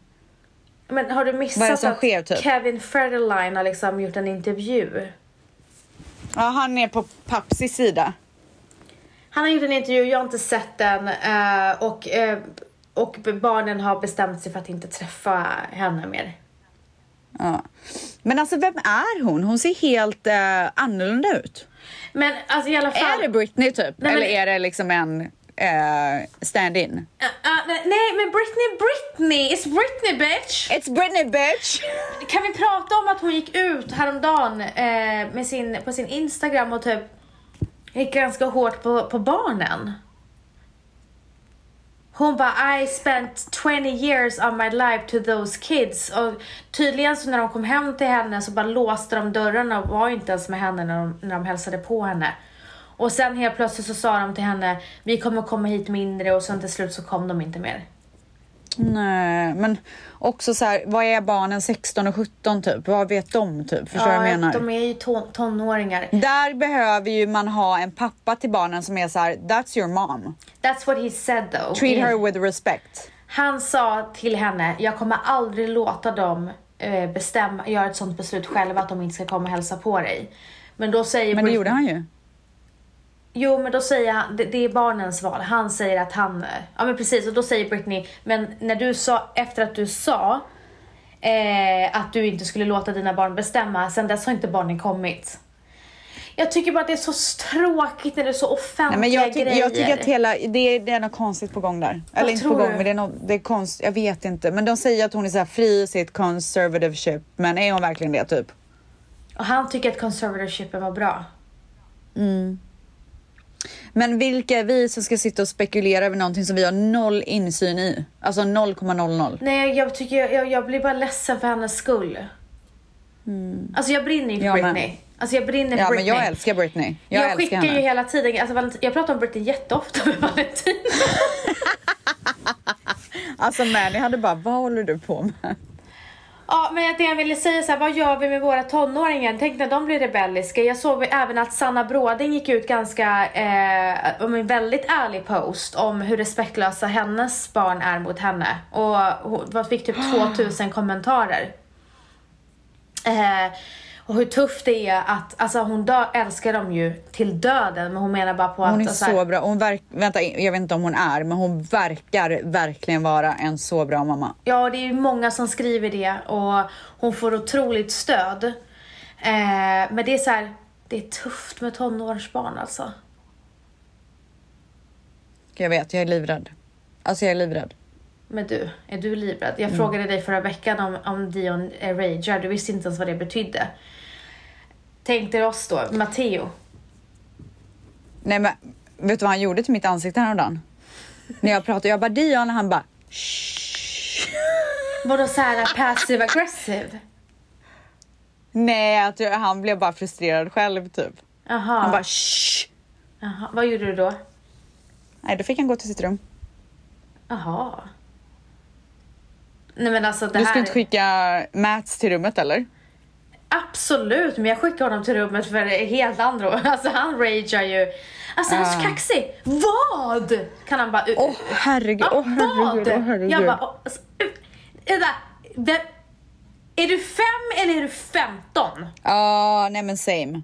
Men har du missat att sker, typ? Kevin Federline har liksom gjort en intervju? Ja, han är på Papsis sida. Han har gjort en intervju, jag har inte sett den eh, och, eh, och barnen har bestämt sig för att inte träffa henne mer. Ja. Men alltså, vem är hon? Hon ser helt eh, annorlunda ut. Men alltså i alla fall. Är det Britney typ? Nej, men- Eller är det liksom en eh, stand-in. Uh, uh, nej, nej, men Britney, Britney! It's Britney bitch! It's Britney bitch! Kan vi prata om att hon gick ut häromdagen eh, med sin, på sin Instagram och typ gick ganska hårt på, på barnen? Hon bara I spent 20 years of my life to those kids och tydligen så när de kom hem till henne så bara låste de dörrarna och var inte ens med henne när de, när de hälsade på henne. Och sen helt plötsligt så sa de till henne vi kommer komma hit mindre och sen till slut så kom de inte mer. Nej, men också så här, vad är barnen 16 och 17 typ? Vad vet de typ? Förstår du vad jag menar? de är ju ton tonåringar. Där behöver ju man ha en pappa till barnen som är så här, that's your mom. That's what he said though. Treat her with respect. Han sa till henne, jag kommer aldrig låta dem eh, bestämma, göra ett sånt beslut själva att de inte ska komma och hälsa på dig. Men då säger Men det Britney- gjorde han ju. Jo, men då säger han, det, det är barnens val. Han säger att han, ja men precis, och då säger Britney, men när du sa, efter att du sa eh, att du inte skulle låta dina barn bestämma, sen dess har inte barnen kommit. Jag tycker bara att det är så tråkigt när det är så offentliga Nej, men jag, grejer. jag tycker att hela, det är, det är något konstigt på gång där. Eller inte på gång, du? men det är, något, det är konst, jag vet inte. Men de säger att hon är så här fri i sitt conservativeship. Men är hon verkligen det typ? Och han tycker att conservatorshipen var bra. Men vilka är vi som ska sitta och spekulera över någonting som vi har noll insyn i? Alltså 0,00. Nej, jag tycker, jag, jag blir bara ledsen för hennes skull. Alltså jag brinner ju för Jag med. Britney. Alltså jag brinner för Ja, men Britney. jag älskar Britney. Jag, Jag, älskar skickar henne. ju hela tiden, alltså Valentin, jag pratar om Britney jätteofta med Valentin. Alltså Manny hade bara, vad håller du på med? Ja, men det jag ville säga så här, vad gör vi med våra tonåringar? Tänk när de blir rebelliska. Jag såg även att Sanna Bråding gick ut ganska, eh, en väldigt ärlig post om hur respektlösa hennes barn är mot henne. Och hon fick typ 2000 kommentarer. Eh, och hur tufft det är att, alltså hon dö, älskar dem ju till döden men hon menar bara på Hon att är alltså, så bra. Hon verk, vänta, jag vet inte om hon är, men hon verkar verkligen vara en så bra mamma. Ja, det är ju många som skriver det och hon får otroligt stöd. Eh, men det är så här, det är tufft med tonårsbarn alltså. Jag vet, jag är livrädd. Alltså jag är livrädd. Men du, är du livrädd? Jag Mm. frågade dig förra veckan om, om Dion eh, ragear, du visste inte ens vad det betydde. Tänk dig oss då, Matteo. Nej men, vet du vad han gjorde till mitt ansikte häromdagen? När jag pratade, jag bara Dion, han bara Vadå så här passive aggressive? Nej, jag tror han blev bara frustrerad själv typ. Jaha. Han bara Shh. Jaha. Vad gjorde du då? Nej, då fick han gå till sitt rum. Jaha. Nej men alltså det Du här... ska inte skicka Mats till rummet eller? Absolut, men jag skickar honom till rummet för helt andra Alltså han ragear ju. Alltså han är så Ah. kaxig. Vad? Kan han bara... Åh herregud, Ja, åh herregud, vad? åh herregud. Jag bara... åh, Alltså, uh. Vem, är du fem eller är du femton? Ja, nej men same.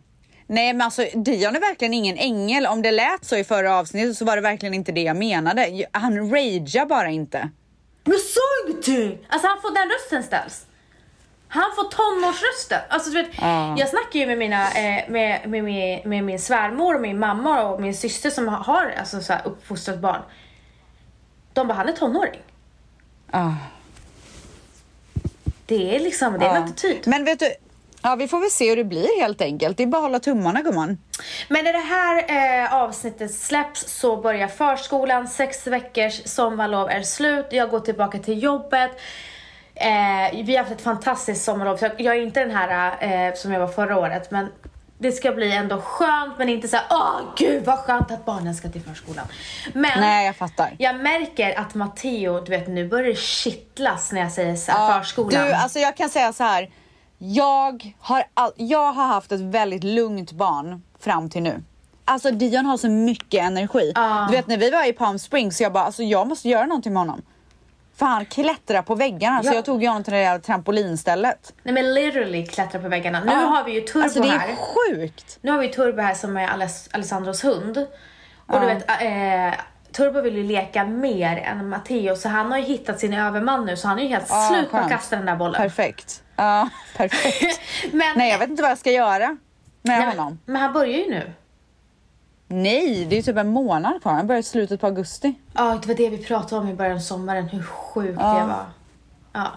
Nej men alltså Dion är verkligen ingen ängel. Om det lät så i förra avsnittet så var det verkligen inte det jag menade. Han ragear bara inte. Men sa ingenting! Alltså han får den rösten ställs. Han får tonårsrösten. Alltså du vet, Ja. jag snackar ju med mina, eh, med, med, med, med min svärmor och min mamma och min syster som har- alltså, så här, uppfostrat barn. De bara, han är tonåring. Ah. Det är liksom, det är en attityd. Men vet du, ja vi får väl se hur det blir helt enkelt. Det är bara att hålla tummarna gumman. Men när det här eh, avsnittet släpps så börjar förskolan, sex veckors sommarlov är slut, jag går tillbaka till jobbet. Eh, vi har haft ett fantastiskt sommarlov, jag, jag är inte den här eh, som jag var förra året, men det ska bli ändå skönt, men inte så här, åh gud vad skönt att barnen ska till förskolan. Men Nej jag fattar. jag märker att Matteo, du vet nu börjar det kittlas när jag säger så här, förskolan. Du, alltså jag kan säga så här. Jag har, all, jag har haft ett väldigt lugnt barn fram till nu. Alltså Dion har så mycket energi. Ja. Du vet när vi var i Palm Springs så jag bara, alltså jag måste göra någonting med honom. För han klättrar på väggarna så Ja. jag tog ju honom till det där trampolinstället. Nej men literally klättra på väggarna. Nu har vi ju Turbo Alltså det är här. sjukt. Nu har vi Turbo här som är Aless- Alessandros hund. Och du Ja. vet, eh, Turbo vill ju leka mer än Matteo så han har ju hittat sin överman nu så han är ju helt slut på att kasta den där bollen. Perfekt. Ja, perfekt. men, Nej jag vet inte vad jag ska göra med nej, honom. men, han börjar ju nu. Nej, det är typ en månad kvar. Han börjar i slutet på augusti. Ja, det var det vi pratade om i början av sommaren, hur sjukt Ja. det var. Ja.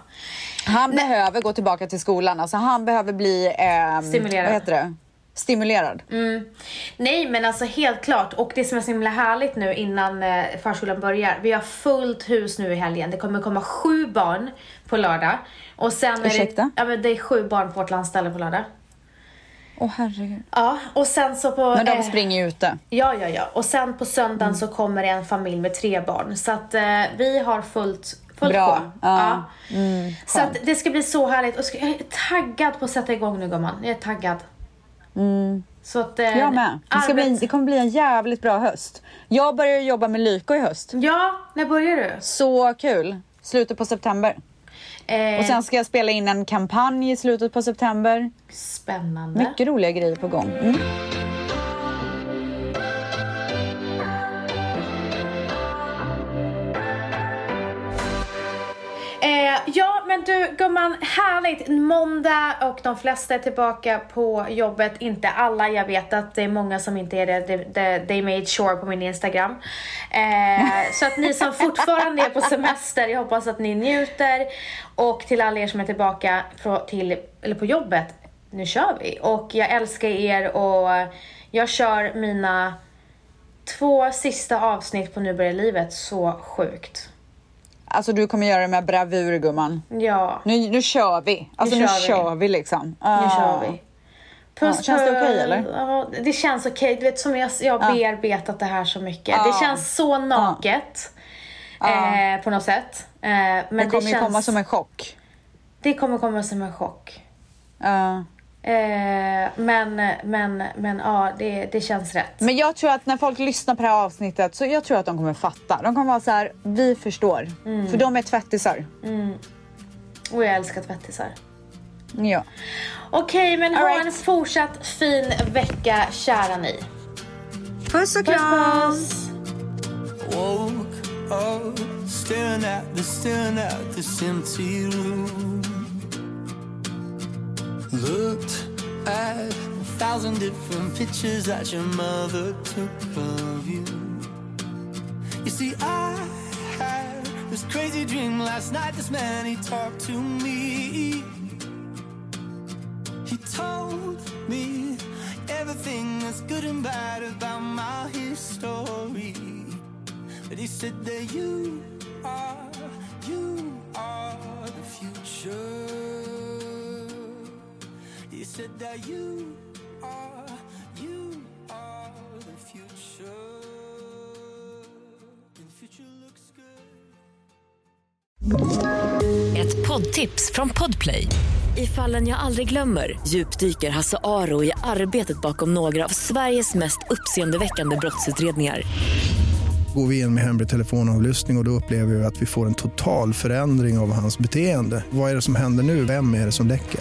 Han behöver gå tillbaka till skolan. Alltså han behöver bli... ehm, Stimulerad. Vad heter det? Stimulerad. Nej men alltså helt klart och det som är så himla härligt nu innan eh, förskolan börjar. Vi har fullt hus nu i helgen. Det kommer komma sju barn på lördag. Och sen är det, Ursäkta? ja, men det är sju barn på vårt landställe på lördag. Åh herregud. Ja och sen så på... Men de eh, springer ju ute. Ja, ja, ja. Och sen på söndagen så kommer det en familj med tre barn. Så att eh, vi har fullt, fullt Bra. sjå. Ja. Så att det ska bli så härligt. Och jag är taggad på att sätta igång nu gumman. Jag är taggad. Så att, eh, Jag med. Det, ska bli, arbets- det kommer bli en jävligt bra höst. Jag börjar jobba med Lyko i höst. Ja, när börjar du? Så kul. Slutet på september. Eh, Och sen ska jag spela in en kampanj i slutet på september. Spännande. Mycket roliga grejer på gång. Mm. Men du gumman, härligt. Måndag och de flesta är tillbaka på jobbet. Inte alla, jag vet att det är många som inte är det. They, they made sure på min Instagram. Eh, så att ni som fortfarande är på semester, jag hoppas att ni njuter. Och till alla er som är tillbaka på, till, eller på jobbet, nu kör vi. Och jag älskar er och jag kör mina två sista avsnitt på Nu börjar livet så sjukt. Alltså du kommer göra det med bravur gumman. Ja. Nu, nu kör vi. Alltså nu, kör vi. kör vi liksom. Nu Ah. kör vi. Puss, Ja, känns det okej, eller? Ja, det känns okej. Du vet som jag, jag har bearbetat det här så mycket. Det känns så naket. Eh, på något sätt. Eh, men Det det, kommer ju känns, komma som en chock. det kommer komma som en chock. Ja. Eh, men, men, men ja, det, det känns rätt. Men jag tror att när folk lyssnar på det här avsnittet så jag tror att de kommer fatta. De kommer vara så här, vi förstår. Mm. För de är tvättisar. Och jag älskar tvättisar. Ja. Okej, men All ha right. en fortsatt fin vecka, kära ni. Puss och Puss, puss! Woke up staring at the staring at this empty room. Looked at a thousand different pictures that your mother took of you. You see, I had this crazy dream last night. This man he talked to me. He told me everything that's good and bad about my history. But he said that you are, you are the future. Said that you are, you are the future. And the future looks good. Ett poddtips från Podplay. I fallen jag aldrig glömmer djupdyker Hasse Aro i arbetet bakom några av Sveriges mest uppseendeväckande brottsutredningar. Går vi in med hemlig telefonavlyssning och, och då upplever vi att vi får en total förändring av hans beteende. Vad är det som händer nu? Vem är det som läcker?